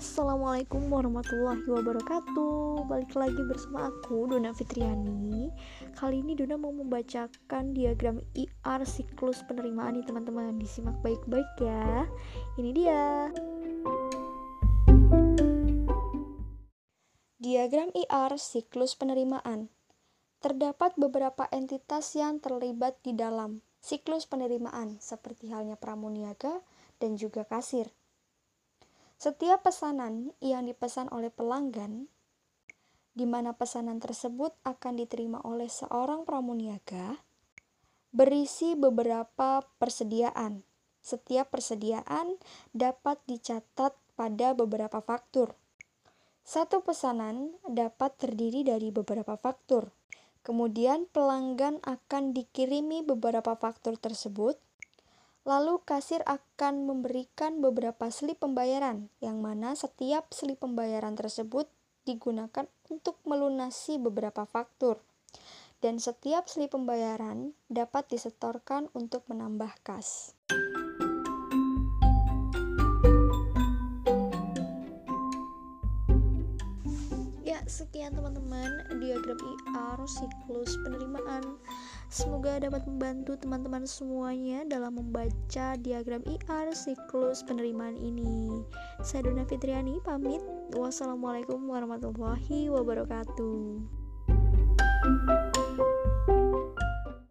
Assalamualaikum warahmatullahi wabarakatuh. Balik lagi bersama aku Dona Fitriani. Kali ini Dona mau membacakan diagram IR siklus penerimaan nih teman-teman. Disimak baik-baik ya. Ini dia. Diagram IR siklus penerimaan. Terdapat beberapa entitas yang terlibat di dalam siklus penerimaan seperti halnya pramuniaga dan juga kasir setiap pesanan yang dipesan oleh pelanggan, di mana pesanan tersebut akan diterima oleh seorang pramuniaga, berisi beberapa persediaan. Setiap persediaan dapat dicatat pada beberapa faktur. Satu pesanan dapat terdiri dari beberapa faktur. Kemudian pelanggan akan dikirimi beberapa faktur tersebut Lalu kasir akan memberikan beberapa slip pembayaran, yang mana setiap slip pembayaran tersebut digunakan untuk melunasi beberapa faktur. Dan setiap slip pembayaran dapat disetorkan untuk menambah kas. Ya, sekian teman-teman diagram IR siklus penerimaan. Semoga dapat membantu teman-teman semuanya dalam membaca diagram IR siklus penerimaan ini. Saya Dona Fitriani pamit. Wassalamualaikum warahmatullahi wabarakatuh.